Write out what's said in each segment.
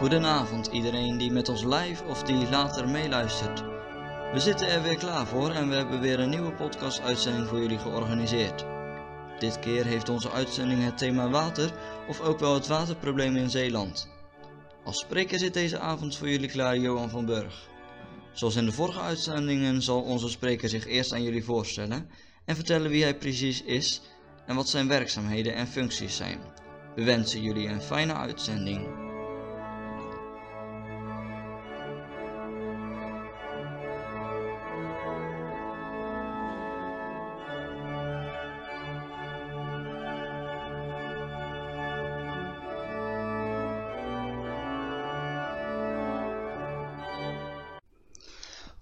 Goedenavond iedereen die met ons live of die later meeluistert. We zitten er weer klaar voor en we hebben weer een nieuwe podcast-uitzending voor jullie georganiseerd. Dit keer heeft onze uitzending het thema water of ook wel het waterprobleem in Zeeland. Als spreker zit deze avond voor jullie klaar Johan van Burg. Zoals in de vorige uitzendingen zal onze spreker zich eerst aan jullie voorstellen en vertellen wie hij precies is en wat zijn werkzaamheden en functies zijn. We wensen jullie een fijne uitzending.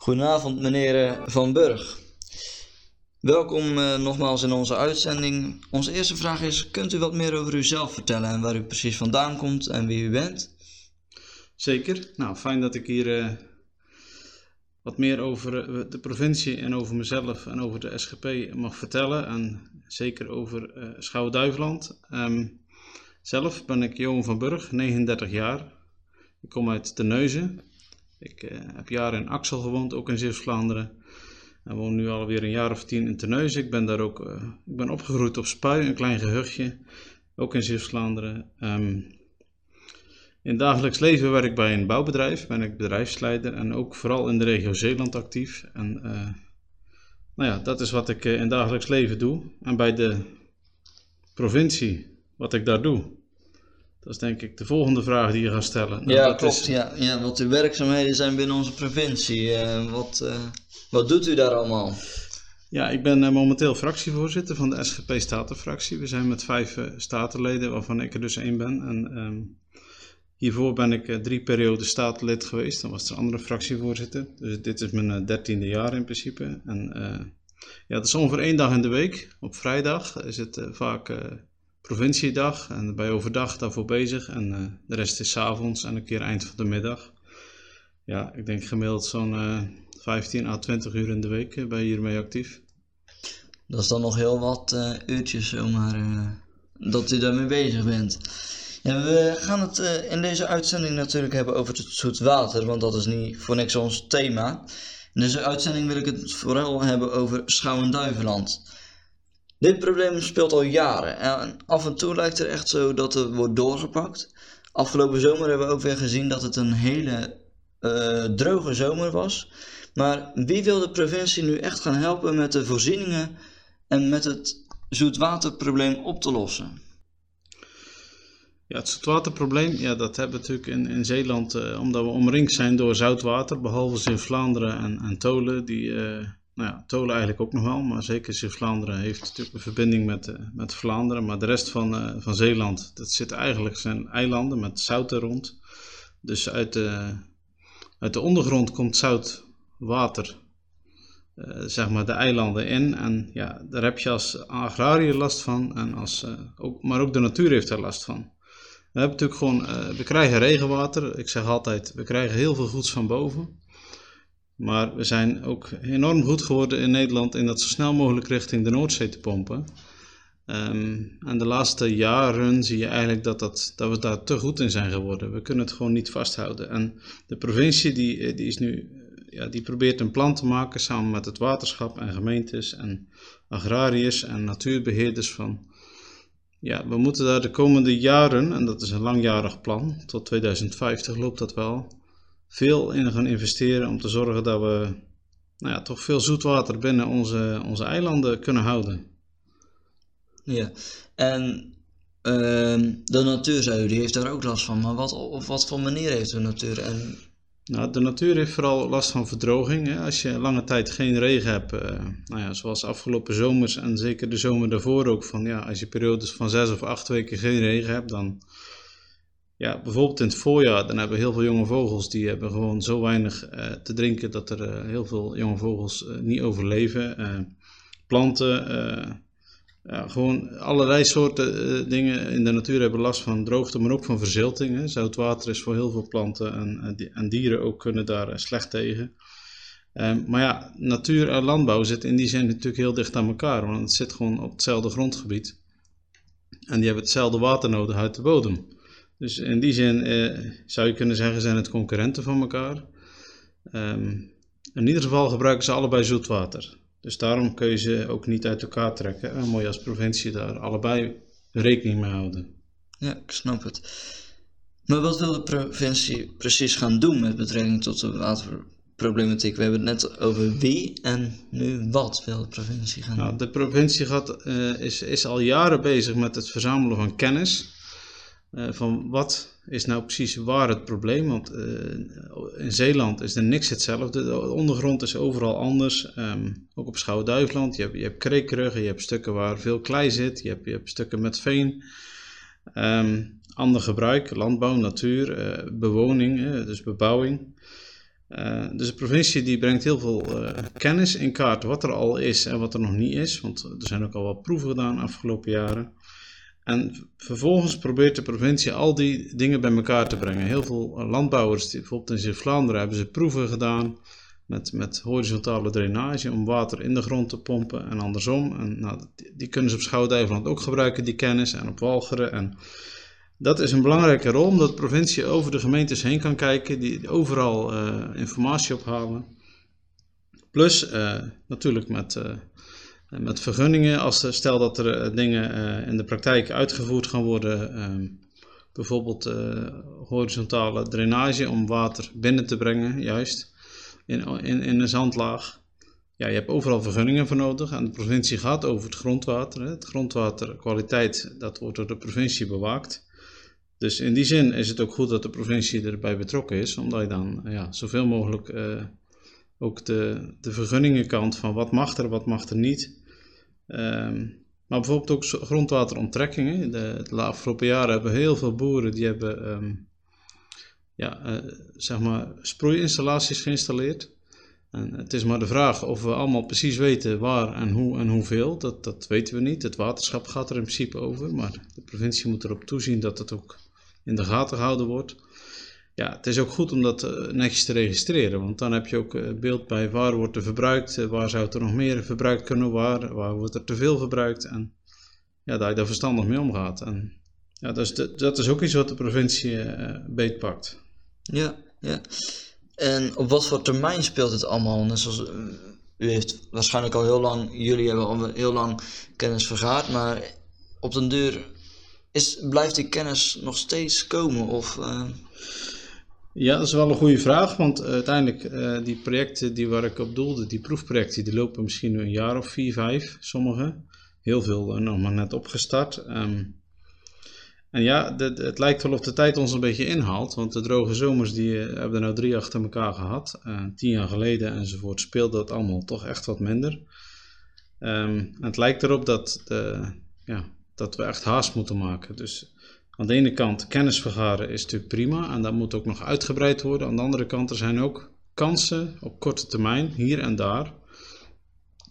Goedenavond meneer eh, Van Burg. Welkom uh, nogmaals in onze uitzending. Onze eerste vraag is, kunt u wat meer over uzelf vertellen en waar u precies vandaan komt en wie u bent? Zeker. Nou, fijn dat ik hier uh, wat meer over de provincie en over mezelf en over de SGP mag vertellen. En zeker over uh, Schouwen-Duiveland. Um, zelf ben ik Johan van Burg, 39 jaar. Ik kom uit Terneuzen. Ik uh, heb jaren in Axel gewoond, ook in Zeeuws-Vlaanderen. En woon nu alweer een jaar of tien in Terneuzen. Ik ben daar ook uh, ik ben opgegroeid op Spui, een klein gehuchtje, ook in Zeeuws-Vlaanderen. Um, in het dagelijks leven werk ik bij een bouwbedrijf, ben ik bedrijfsleider en ook vooral in de regio Zeeland actief. En uh, nou ja, dat is wat ik in het dagelijks leven doe. En bij de provincie, wat ik daar doe. Dat is denk ik de volgende vraag die je gaat stellen. Nou, ja, klopt. Is... Ja, ja, wat uw werkzaamheden zijn binnen onze provincie. Uh, wat, uh, wat doet u daar allemaal? Ja, ik ben uh, momenteel fractievoorzitter van de SGP Statenfractie. We zijn met vijf statenleden, waarvan ik er dus één ben. En um, hiervoor ben ik drie perioden statenlid geweest. Dan was er een andere fractievoorzitter. Dus dit is mijn dertiende jaar in principe. En ja, het is ongeveer één dag in de week. Op vrijdag is het vaak provinciedag en bij overdag daarvoor bezig. En uh, de rest is s avonds en een keer eind van de middag. Ja, ik denk gemiddeld zo'n uh, 15 à 20 uur in de week uh, ben je hiermee actief. Dat is dan nog heel wat uurtjes zomaar dat u daarmee bezig bent. Ja, we gaan het in deze uitzending natuurlijk hebben over het zoet water, want dat is niet voor niks ons thema. In deze uitzending wil ik het vooral hebben over Schouwen-Duiveland. Dit probleem speelt al jaren en af en toe lijkt er echt zo dat het wordt doorgepakt. Afgelopen zomer hebben we ook weer gezien dat het een hele uh, droge zomer was. Maar wie wil de provincie nu echt gaan helpen met de voorzieningen en met het zoetwaterprobleem op te lossen? Ja, het zoetwaterprobleem, ja, dat hebben we natuurlijk in, in Zeeland, uh, omdat we omringd zijn door zoutwater, behalve in Vlaanderen en, en Tolen, die uh, nou ja, Tolen eigenlijk ook nog wel, maar zeker Zeeuws-Vlaanderen heeft natuurlijk een verbinding met, uh, met Vlaanderen. Maar de rest van, uh, van Zeeland, dat zit eigenlijk zijn eilanden met zout er rond. Dus uit de, uit de ondergrond komt zout water, uh, zeg maar de eilanden in. En ja, daar heb je als agrariër last van, en als, ook, maar ook de natuur heeft er last van. We hebben natuurlijk gewoon, we krijgen regenwater. Ik zeg altijd, we krijgen heel veel goeds van boven. Maar we zijn ook enorm goed geworden in Nederland in dat zo snel mogelijk richting de Noordzee te pompen. Um, en de laatste jaren zie je eigenlijk dat, dat, dat we daar te goed in zijn geworden. We kunnen het gewoon niet vasthouden. En de provincie die, die, is nu, ja, die probeert een plan te maken samen met het waterschap en gemeentes en agrariërs en natuurbeheerders van... Ja, we moeten daar de komende jaren, en dat is een langjarig plan, tot 2050 loopt dat wel, veel in gaan investeren om te zorgen dat we nou ja, toch veel zoetwater binnen onze, onze eilanden kunnen houden. Ja, en uh, de natuur, zei u, die heeft daar ook last van. Maar wat, op wat voor manier heeft de natuur? En... Nou, de natuur heeft vooral last van verdroging. Hè. Als je lange tijd geen regen hebt, uh, nou ja, zoals afgelopen zomers en zeker de zomer daarvoor ook, van ja, als je periodes van zes of acht weken geen regen hebt, dan ja, bijvoorbeeld in het voorjaar, dan hebben we heel veel jonge vogels die hebben gewoon zo weinig uh, te drinken dat er uh, heel veel jonge vogels uh, niet overleven. planten, ja, gewoon allerlei soorten dingen in de natuur hebben last van droogte, maar ook van verzilting. Zout water is voor heel veel planten en, en dieren ook kunnen daar slecht tegen. maar ja, natuur en landbouw zitten in die zin natuurlijk heel dicht aan elkaar, want het zit gewoon op hetzelfde grondgebied. En die hebben hetzelfde water nodig uit de bodem. Dus in die zin eh, zou je kunnen zeggen, zijn het concurrenten van elkaar. Ehm, in ieder geval gebruiken ze allebei zoetwater. Dus daarom kun je ze ook niet uit elkaar trekken. En moet je als provincie daar allebei rekening mee houden. Ja, ik snap het. Maar wat wil de provincie precies gaan doen met betrekking tot de waterproblematiek? We hebben het net over wie en nu wat wil de provincie gaan Nou, doen? de provincie gaat, eh, is, is al jaren bezig met het verzamelen van kennis. Eh, van wat is nou precies waar het probleem? Want eh, in Zeeland is er niks hetzelfde. De ondergrond is overal anders. Ehm, ook op Schouwen-Duiveland. Je hebt, je hebt kreekruggen, je hebt stukken waar veel klei zit. Je hebt, je hebt stukken met veen. Ehm, ander gebruik, landbouw, natuur, eh, bewoning, dus bebouwing. Dus de provincie die brengt heel veel kennis in kaart wat er al is en wat er nog niet is. Want er zijn ook al wat proeven gedaan de afgelopen jaren. En vervolgens probeert de provincie al die dingen bij elkaar te brengen. Heel veel landbouwers, bijvoorbeeld in Zuid-Vlaanderen, hebben ze proeven gedaan met, met horizontale drainage om water in de grond te pompen en andersom. En nou, die, kunnen ze op Schouwen-Duiveland ook gebruiken, die kennis, en op Walcheren. En dat is een belangrijke rol, omdat de provincie over de gemeentes heen kan kijken, die overal eh, informatie ophalen. Plus eh, natuurlijk met, eh, met vergunningen, als stel dat er eh, dingen eh, in de praktijk uitgevoerd gaan worden, ehm, bijvoorbeeld eh, horizontale drainage om water binnen te brengen, juist in, in, in een zandlaag. Ja, je hebt overal vergunningen voor nodig en de provincie gaat over het grondwater. Het grondwaterkwaliteit, dat wordt door de provincie bewaakt. Dus in die zin is het ook goed dat de provincie erbij betrokken is, omdat je dan ja, zoveel mogelijk eh, ook de, de vergunningenkant van wat mag er, wat mag er niet. Ehm, maar bijvoorbeeld ook grondwateronttrekkingen. De, de afgelopen jaren hebben heel veel boeren die hebben ehm, ja, eh, zeg maar sproeiinstallaties geïnstalleerd. En het is maar de vraag of we allemaal precies weten waar en hoe en hoeveel. Dat, dat weten we niet. Het waterschap gaat er in principe over, maar de provincie moet erop toezien dat het ook in de gaten gehouden wordt. Ja, het is ook goed om dat eh, netjes te registreren, want dan heb je ook eh, beeld bij waar wordt er verbruikt, eh, waar zou er nog meer verbruikt kunnen, waar, waar wordt er te veel verbruikt en ja, dat je daar verstandig mee omgaat. En ja, dat, is ook iets wat de provincie beetpakt. Ja, ja. En op wat voor termijn speelt het allemaal? Net zoals, u heeft waarschijnlijk al heel lang, jullie hebben al heel lang kennis vergaard, maar op den duur is, blijft die kennis nog steeds komen? Of, Ja, dat is wel een goede vraag, want eh, uiteindelijk eh, die projecten die waar ik op doelde, die proefprojecten, die lopen misschien nu een jaar of vier, vijf, sommige. Heel veel eh, nog maar net opgestart. Ehm, en ja, het lijkt wel of de tijd ons een beetje inhaalt, want de droge zomers die hebben er nou drie achter elkaar gehad. Eh, tien jaar geleden enzovoort speelde dat allemaal toch echt wat minder. Ehm, en het lijkt erop dat, ja, dat we echt haast moeten maken. Dus aan de ene kant, kennis vergaren is natuurlijk prima en dat moet ook nog uitgebreid worden. Aan de andere kant, er zijn ook kansen op korte termijn, hier en daar,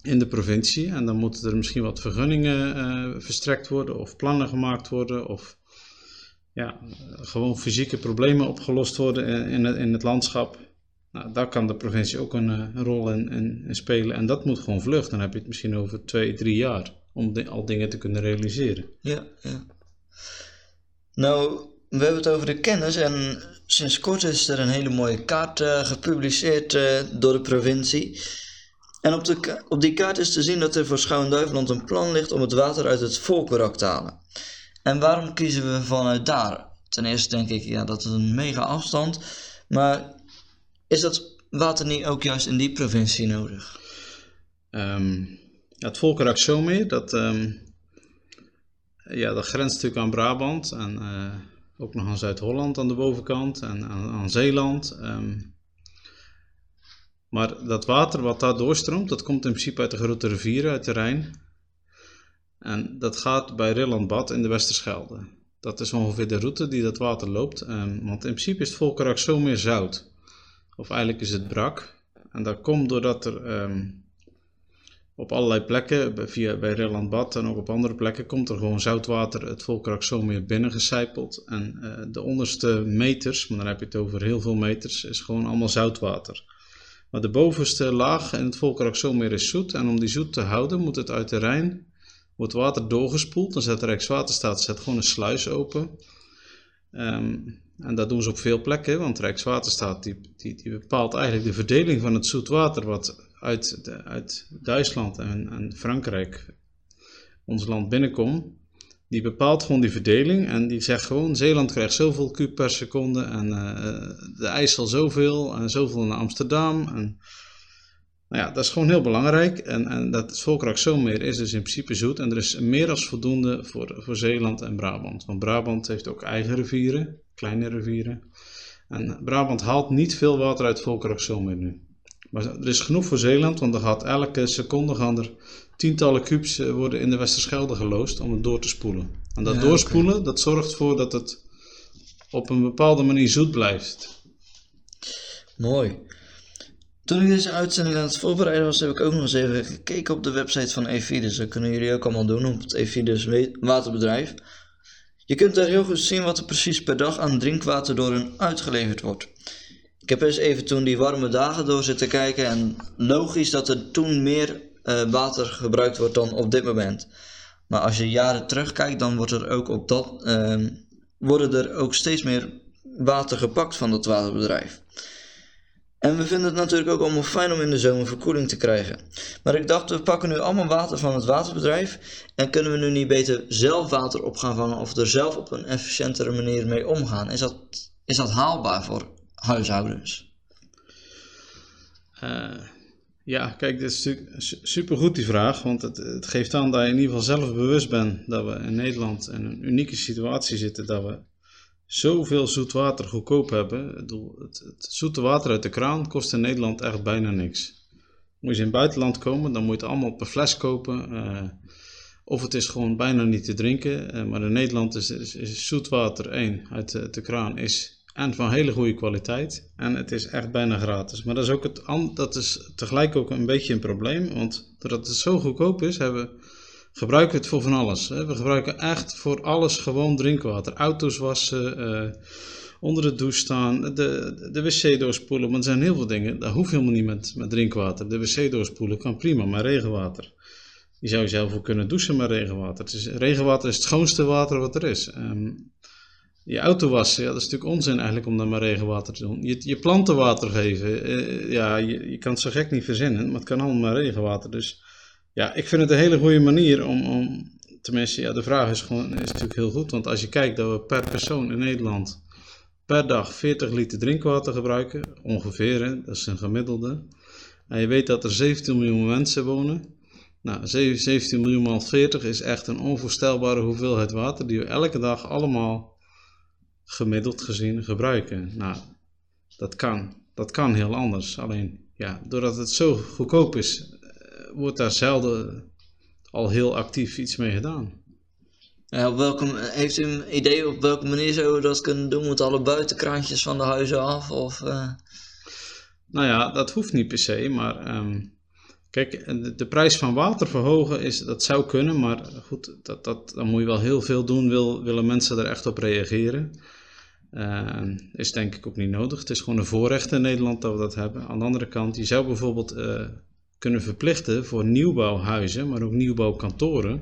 in de provincie. En dan moeten er misschien wat vergunningen eh, verstrekt worden of plannen gemaakt worden of ja, eh, gewoon fysieke problemen opgelost worden in, in, het, in het landschap. Nou, daar kan de provincie ook een, eh, rol in, spelen en dat moet gewoon vlug. Dan heb je het misschien over twee, drie jaar om al dingen te kunnen realiseren. ja, ja. Nou, we hebben het over de kennis en sinds kort is er een hele mooie kaart eh, gepubliceerd eh, door de provincie. En op, de, op die kaart is te zien dat er voor Schouwen-Duiveland een plan ligt om het water uit het Volkerak te halen. En waarom kiezen we vanuit daar? Ten eerste denk ik, ja, dat is een mega afstand. Maar is dat water niet ook juist in die provincie nodig? Ehm, het Volkerak Zomeer, dat, ehm, ja, dat grenst natuurlijk aan Brabant en eh, ook nog aan Zuid-Holland aan de bovenkant en aan, aan Zeeland. ehm. maar dat water wat daar doorstroomt, dat komt in principe uit de grote rivieren, uit de Rijn. En dat gaat bij Rillandbad in de Westerschelde. Dat is ongeveer de route die dat water loopt. ehm, want in principe is het Volkerak Zomeer zout. Of eigenlijk is het brak. En dat komt doordat er ehm, op allerlei plekken, via, bij Rilland en ook op andere plekken, komt er gewoon zoutwater het Volkerak Zomeer binnengecijpeld. En eh, de onderste meters, maar dan heb je het over heel veel meters, is gewoon allemaal zoutwater. Maar de bovenste laag in het Volkerak Zomeer is zoet. En om die zoet te houden moet het uit de Rijn, wordt water doorgespoeld. Dan zet de Rijkswaterstaat zet gewoon een sluis open. Ehm, en dat doen ze op veel plekken, want Rijkswaterstaat die, die bepaalt eigenlijk de verdeling van het zoetwater wat uit, uit Duitsland en, en Frankrijk ons land binnenkomt. Die bepaalt gewoon die verdeling en die zegt gewoon: Zeeland krijgt zoveel kub per seconde en uh, de IJssel zoveel en zoveel naar Amsterdam. En, nou ja, dat is gewoon heel belangrijk. En, en dat het meer is dus in principe zoet. En er is meer dan voldoende voor, voor Zeeland en Brabant. Want Brabant heeft ook eigen rivieren, kleine rivieren. En Brabant haalt niet veel water uit meer nu. Maar er is genoeg voor Zeeland, want er gaat elke seconde gaan er tientallen kubus eh, worden in de Westerschelde geloosd om het door te spoelen. En dat doorspoelen, dat zorgt ervoor dat het op een bepaalde manier zoet blijft. Mooi. Toen ik deze uitzending aan het voorbereiden was, heb ik ook nog eens even gekeken op de website van Evidus. Dat kunnen jullie ook allemaal doen op het Evidus waterbedrijf. Je kunt daar heel goed zien wat er precies per dag aan drinkwater door hen uitgeleverd wordt. Ik heb eens even toen die warme dagen door zitten kijken en logisch dat er toen meer uh, water gebruikt wordt dan op dit moment. Maar als je jaren terugkijkt, dan wordt er ook op dat, uh, worden er ook steeds meer water gepakt van dat waterbedrijf. En we vinden het natuurlijk ook allemaal fijn om in de zomer verkoeling te krijgen. Maar ik dacht, we pakken nu allemaal water van het waterbedrijf. En kunnen we nu niet beter zelf water op gaan vangen of er zelf op een efficiëntere manier mee omgaan? Is dat, is dat haalbaar voor huishoudens? Uh, ja, kijk, dit is natuurlijk supergoed die vraag, want het, het geeft aan dat je in ieder geval zelf bewust bent dat we in Nederland in een unieke situatie zitten, dat we zoveel zoet water goedkoop hebben. Het, het zoete water uit de kraan kost in Nederland echt bijna niks. Moet je in het buitenland komen, dan moet je het allemaal per fles kopen. Uh, of het is gewoon bijna niet te drinken. Uh, maar in Nederland is, is, is zoetwater 1 uit de, de kraan is en van hele goede kwaliteit. En het is echt bijna gratis. Maar dat is, ook het, dat is tegelijk ook een beetje een probleem. Want doordat het zo goedkoop is, hebben, gebruiken we het voor van alles. We gebruiken echt voor alles gewoon drinkwater. Auto's wassen, uh, onder de douche staan, de, de wc doorspoelen. Want er zijn heel veel dingen, dat hoeft helemaal niet met, met drinkwater. De wc doorspoelen kan prima, maar regenwater. Je zou zelf ook kunnen douchen met regenwater. Het is, regenwater is het schoonste water wat er is. Um, je auto wassen, ja, dat is natuurlijk onzin eigenlijk om dan maar regenwater te doen. Je, je planten water geven, eh, ja, je, je kan het zo gek niet verzinnen, maar het kan allemaal maar regenwater. Dus ja, ik vind het een hele goede manier om, om tenminste, ja, de vraag is gewoon, is natuurlijk heel goed. Want als je kijkt dat we per persoon in Nederland per dag 40 liter drinkwater gebruiken, ongeveer, dat is een gemiddelde. En je weet dat er 17 miljoen mensen wonen. Nou, 17 miljoen maal 40 is echt een onvoorstelbare hoeveelheid water die we elke dag allemaal gemiddeld gezien gebruiken. Nou, dat kan. Dat kan heel anders. Alleen, ja, doordat het zo goedkoop is, eh, wordt daar zelden al heel actief iets mee gedaan. Ja, op welke, heeft u een idee op welke manier zouden we dat kunnen doen? Moeten alle buitenkrantjes van de huizen af? Of, uh... Nou ja, dat hoeft niet per se, maar um, kijk, de, de, prijs van water verhogen, is, dat zou kunnen, maar goed, dat, dat, dan moet je wel heel veel doen, wil, willen mensen er echt op reageren. Uh, is denk ik ook niet nodig. Het is gewoon een voorrecht in Nederland dat we dat hebben. Aan de andere kant, je zou bijvoorbeeld uh, kunnen verplichten voor nieuwbouwhuizen, maar ook nieuwbouwkantoren,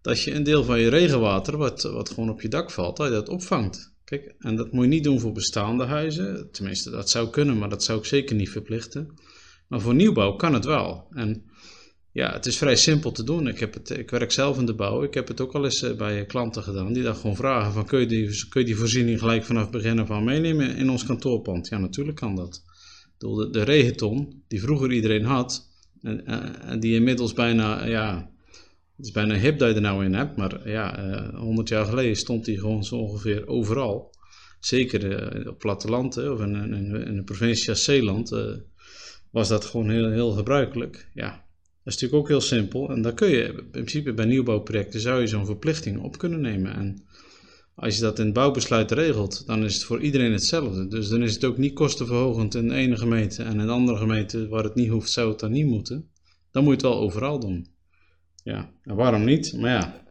dat je een deel van je regenwater, wat, wat gewoon op je dak valt, dat je dat opvangt. Kijk, en dat moet je niet doen voor bestaande huizen. Tenminste, dat zou kunnen, maar dat zou ik zeker niet verplichten. Maar voor nieuwbouw kan het wel. En ja, het is vrij simpel te doen. Ik, heb het, ik werk zelf in de bouw. Ik heb het ook al eens eh, bij klanten gedaan. Die dan gewoon vragen van kun je, die, kun je die voorziening gelijk vanaf het begin af aan meenemen in ons kantoorpand? Ja, natuurlijk kan dat. De, de regenton, die vroeger iedereen had, en, eh, en die inmiddels bijna, ja, het is bijna hip dat je er nou in hebt, maar ja, uh, 100 jaar geleden stond die gewoon zo ongeveer overal. Zeker op platteland of in, in, in, de provincie Zeeland was dat gewoon heel, heel gebruikelijk. Ja, dat is natuurlijk ook heel simpel. En daar kun je in principe bij nieuwbouwprojecten zou je zo'n verplichting op kunnen nemen. En als je dat in het bouwbesluit regelt, dan is het voor iedereen hetzelfde. Dus dan is het ook niet kostenverhogend in de ene gemeente en in de andere gemeente waar het niet hoeft, zou het dan niet moeten. Dan moet je het wel overal doen. Ja, en waarom niet? Maar ja,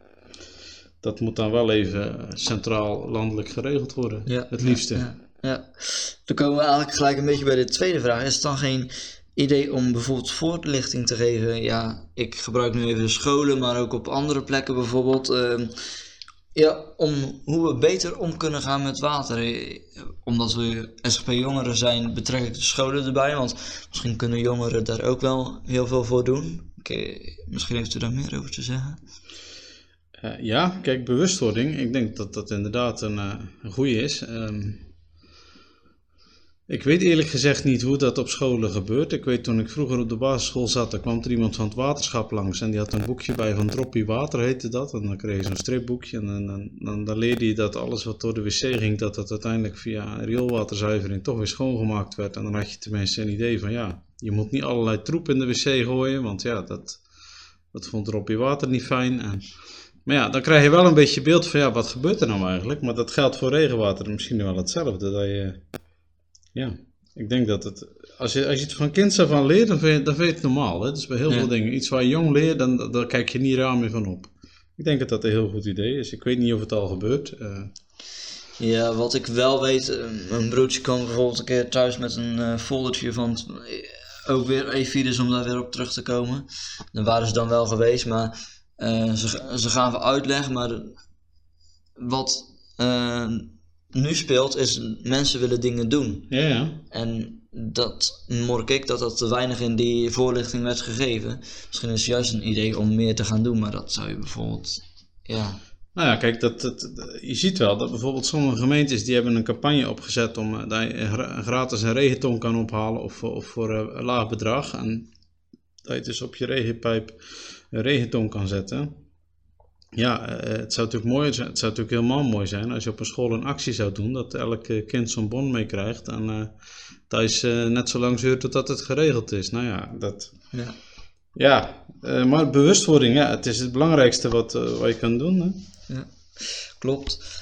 dat moet dan wel even centraal landelijk geregeld worden. Ja, het liefste. Ja, ja, Dan komen we eigenlijk gelijk een beetje bij de tweede vraag. Is het dan geen idee om bijvoorbeeld voorlichting te geven. Ja, ik gebruik nu even scholen, maar ook op andere plekken bijvoorbeeld. Ehm, Ja, om hoe we beter om kunnen gaan met water. Eh, Omdat we SGP-jongeren zijn, betrek ik de scholen erbij. Want misschien kunnen jongeren daar ook wel heel veel voor doen. Oké, misschien heeft u daar meer over te zeggen. Eh, ja, kijk, bewustwording. Ik denk dat dat inderdaad een, uh, een goede is. Ehm, ik weet eerlijk gezegd niet hoe dat op scholen gebeurt. Ik weet toen ik vroeger op de basisschool zat, daar kwam er iemand van het waterschap langs en die had een boekje bij van Droppie Water heette dat. En dan kreeg je zo'n stripboekje en dan, dan, leerde je dat alles wat door de wc ging, dat dat uiteindelijk via rioolwaterzuivering toch weer schoongemaakt werd. En dan had je tenminste een idee van ja, je moet niet allerlei troep in de wc gooien, want ja, dat, dat vond Droppie Water niet fijn. En, maar ja, dan krijg je wel een beetje beeld van ja, wat gebeurt er nou eigenlijk? Maar dat geldt voor regenwater misschien wel hetzelfde. Dat je ja, ik denk dat het. Als je, als je het van kind af aan leert, dan vind je, dan vind je het normaal. Hè? Dus bij heel veel dingen. Iets waar je jong leert, dan, dan kijk je niet raar meer van op. Ik denk dat dat een heel goed idee is. Ik weet niet of het al gebeurt. Uh... Ja, wat ik wel weet, eh, mijn broertje kwam bijvoorbeeld een keer thuis met een uh, foldertje van ook weer Efides om daar weer op terug te komen. Dan waren ze dan wel geweest, maar uh, ze, ze gaven uitleg, maar wat nu speelt, is mensen willen dingen doen. Ja, ja. En dat mork ik dat dat te weinig in die voorlichting werd gegeven. Misschien is het juist een idee om meer te gaan doen, maar dat zou je bijvoorbeeld, ja... Nou ja, kijk, dat, dat, je ziet wel dat bijvoorbeeld sommige gemeentes die hebben een campagne opgezet om uh, dat je gratis een regenton kan ophalen of, of voor een laag bedrag. En dat je dus op je regenpijp een regenton kan zetten. Ja, eh, het zou natuurlijk mooi zijn, het zou natuurlijk helemaal mooi zijn als je op een school een actie zou doen, dat elk kind zo'n bon meekrijgt en uh, thuis uh, net zo lang zeurt totdat het geregeld is. Nou ja, dat... Ja, ja maar bewustwording, ja, het is het belangrijkste wat, wat je kan doen. Hè? Ja, klopt.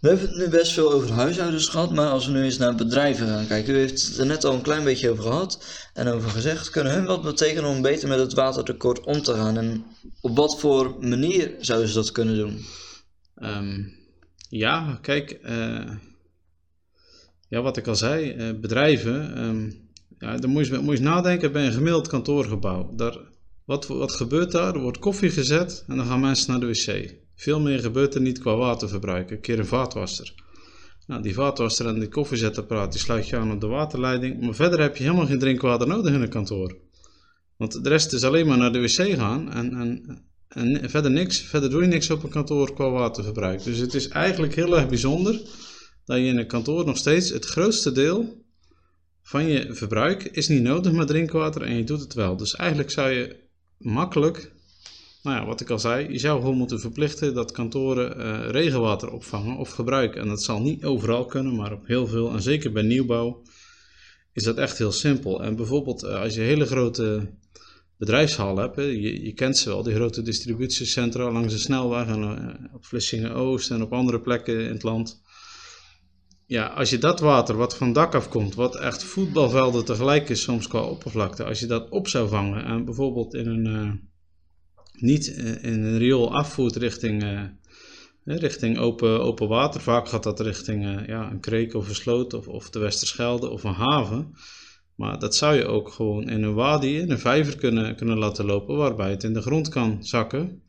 We hebben het nu best veel over huishoudens gehad, maar als we nu eens naar bedrijven gaan kijken. U heeft het er net al een klein beetje over gehad en over gezegd. Kunnen hun wat betekenen om beter met het watertekort om te gaan? En op wat voor manier zouden ze dat kunnen doen? Um, ja, kijk, uh, ja, wat ik al zei, uh, bedrijven, um, ja, dan moet je, moet nadenken bij een gemiddeld kantoorgebouw. Daar, wat, wat gebeurt daar? Er wordt koffie gezet en dan gaan mensen naar de wc. Veel meer gebeurt er niet qua waterverbruik. Een keer een vaatwasser. Nou, die vaatwasser en die koffiezetapparaat die sluit je aan op de waterleiding. Maar verder heb je helemaal geen drinkwater nodig in een kantoor. Want de rest is alleen maar naar de wc gaan en, en, en verder niks. Verder doe je niks op een kantoor qua waterverbruik. Dus het is eigenlijk heel erg bijzonder dat je in een kantoor nog steeds het grootste deel van je verbruik is niet nodig met drinkwater en je doet het wel. Dus eigenlijk zou je makkelijk nou ja, wat ik al zei, je zou gewoon moeten verplichten dat kantoren uh, regenwater opvangen of gebruiken. En dat zal niet overal kunnen, maar op heel veel, en zeker bij nieuwbouw, is dat echt heel simpel. En bijvoorbeeld uh, als je hele grote bedrijfshallen hebt, je, je, kent ze wel, die grote distributiecentra langs de snelweg en uh, op Vlissingen-Oost en op andere plekken in het land. Ja, als je dat water wat van dak afkomt, wat echt voetbalvelden tegelijk is soms qua oppervlakte, als je dat op zou vangen en bijvoorbeeld in een niet eh, in een riool afvoert richting, uh, richting open, open water. Vaak gaat dat richting uh, ja, een kreek of een sloot of, of de Westerschelde of een haven. Maar dat zou je ook gewoon in een wadi, in een vijver kunnen, kunnen laten lopen, waarbij het in de grond kan zakken.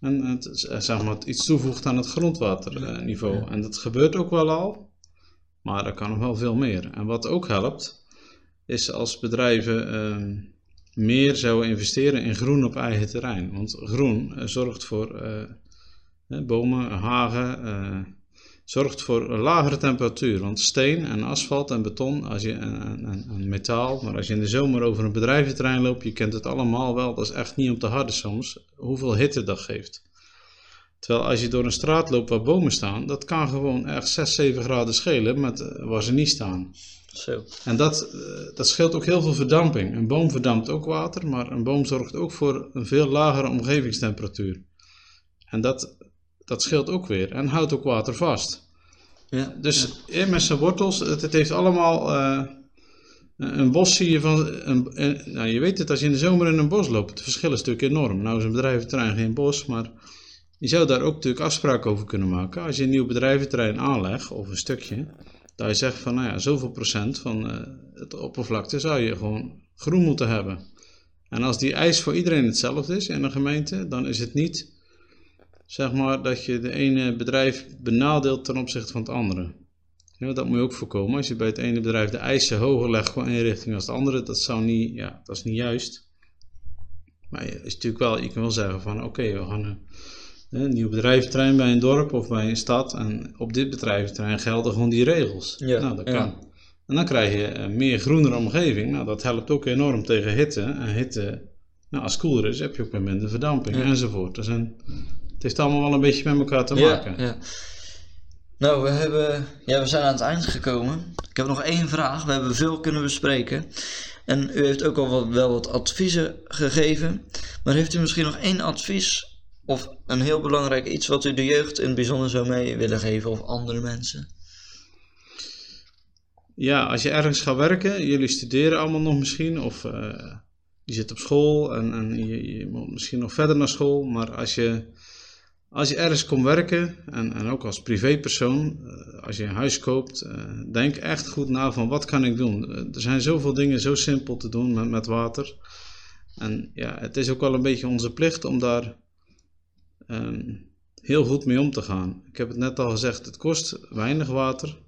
En het, zeg maar, iets toevoegt aan het grondwaterniveau. En dat gebeurt ook wel al, maar er kan nog wel veel meer. En wat ook helpt, is als bedrijven ehm, meer zouden investeren in groen op eigen terrein. Want groen uh, zorgt voor uh, bomen, hagen, uh, zorgt voor een lagere temperatuur. Want steen en asfalt en beton als je, en, metaal, maar als je in de zomer over een bedrijventerrein loopt, je kent het allemaal wel, dat is echt niet om te harde soms, hoeveel hitte dat geeft. Terwijl als je door een straat loopt waar bomen staan, dat kan gewoon echt 6, 7 graden schelen met waar ze niet staan. Zo. En dat, eh, dat scheelt ook heel veel verdamping. Een boom verdampt ook water, maar een boom zorgt ook voor een veel lagere omgevingstemperatuur. En dat, dat scheelt ook weer en houdt ook water vast. Ja, dus ja. met zijn wortels, het, het heeft allemaal. Uh, een bos zie je van. Een, nou, je weet het als je in de zomer in een bos loopt. Het verschil is natuurlijk enorm. Nou is een bedrijventerrein geen bos, maar je zou daar ook natuurlijk afspraken over kunnen maken. Als je een nieuw bedrijventerrein aanlegt, of een stukje, dat je zegt van, nou ja, zoveel procent van uh, het oppervlakte zou je gewoon groen moeten hebben. En als die eis voor iedereen hetzelfde is in een gemeente, dan is het niet zeg maar, dat je de ene bedrijf benadeelt ten opzichte van het andere. Dat moet je ook voorkomen. Als je bij het ene bedrijf de eisen hoger legt gewoon in richting als het andere, dat zou niet, ja, dat is niet juist. Maar je, is natuurlijk wel, je kan wel zeggen van oké, we gaan een, een nieuw bedrijventerrein bij een dorp of bij een stad en op dit bedrijventerrein gelden gewoon die regels. Ja, nou, dat ja. kan. En dan krijg je een meer groenere omgeving. Nou, dat helpt ook enorm tegen hitte. En hitte, nou, als het koeler is, heb je ook weer minder verdamping Ja. enzovoort. Er zijn, het heeft allemaal wel een beetje met elkaar te maken. ja. Nou, we, hebben, ja, we zijn aan het eind gekomen. Ik heb nog één vraag. We hebben veel kunnen bespreken. En u heeft ook al wat, wel wat adviezen gegeven. Maar heeft u misschien nog één advies of een heel belangrijk iets wat u de jeugd in het bijzonder zou mee willen geven of andere mensen? Ja, als je ergens gaat werken, jullie studeren allemaal nog misschien, of eh, je zit op school en, en je, moet misschien nog verder naar school, maar als je, als je ergens komt werken, en, en ook als privépersoon, eh, als je een huis koopt, eh, denk echt goed na van wat kan ik doen. Er zijn zoveel dingen zo simpel te doen met, met water. En ja, het is ook wel een beetje onze plicht om daar ehm, heel goed mee om te gaan. Ik heb het net al gezegd, het kost weinig water.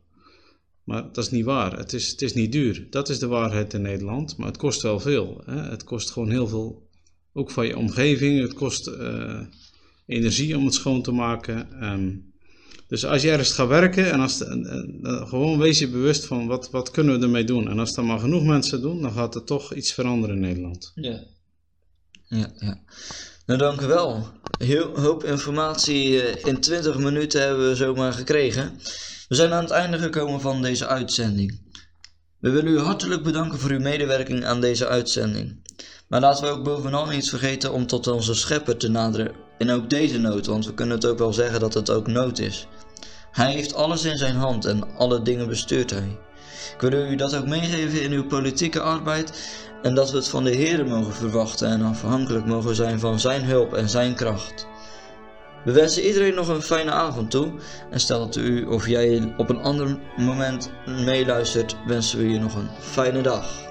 Maar dat is niet waar. Het is, het is niet duur. Dat is de waarheid in Nederland. Maar het kost wel veel. Hè? Het kost gewoon heel veel. Ook van je omgeving. Het kost eh, energie om het schoon te maken. Ehm, dus als je ergens gaat werken en als de- eh, gewoon wees je bewust van wat, wat kunnen we ermee doen. En als er maar genoeg mensen doen, dan gaat er toch iets veranderen in Nederland. Ja. Ja, ja. Nou, dank u wel. Heel hoop informatie eh, in 20 minuten hebben we zomaar gekregen. We zijn aan het einde gekomen van deze uitzending. We willen u hartelijk bedanken voor uw medewerking aan deze uitzending. Maar laten we ook bovenal niet vergeten om tot onze schepper te naderen in ook deze nood, want we kunnen het ook wel zeggen dat het ook nood is. Hij heeft alles in zijn hand en alle dingen bestuurt hij. Ik wil u dat ook meegeven in uw politieke arbeid en dat we het van de Heer mogen verwachten en afhankelijk mogen zijn van Zijn hulp en Zijn kracht. We wensen iedereen nog een fijne avond toe en stel dat u of jij op een ander moment meeluistert, wensen we je nog een fijne dag.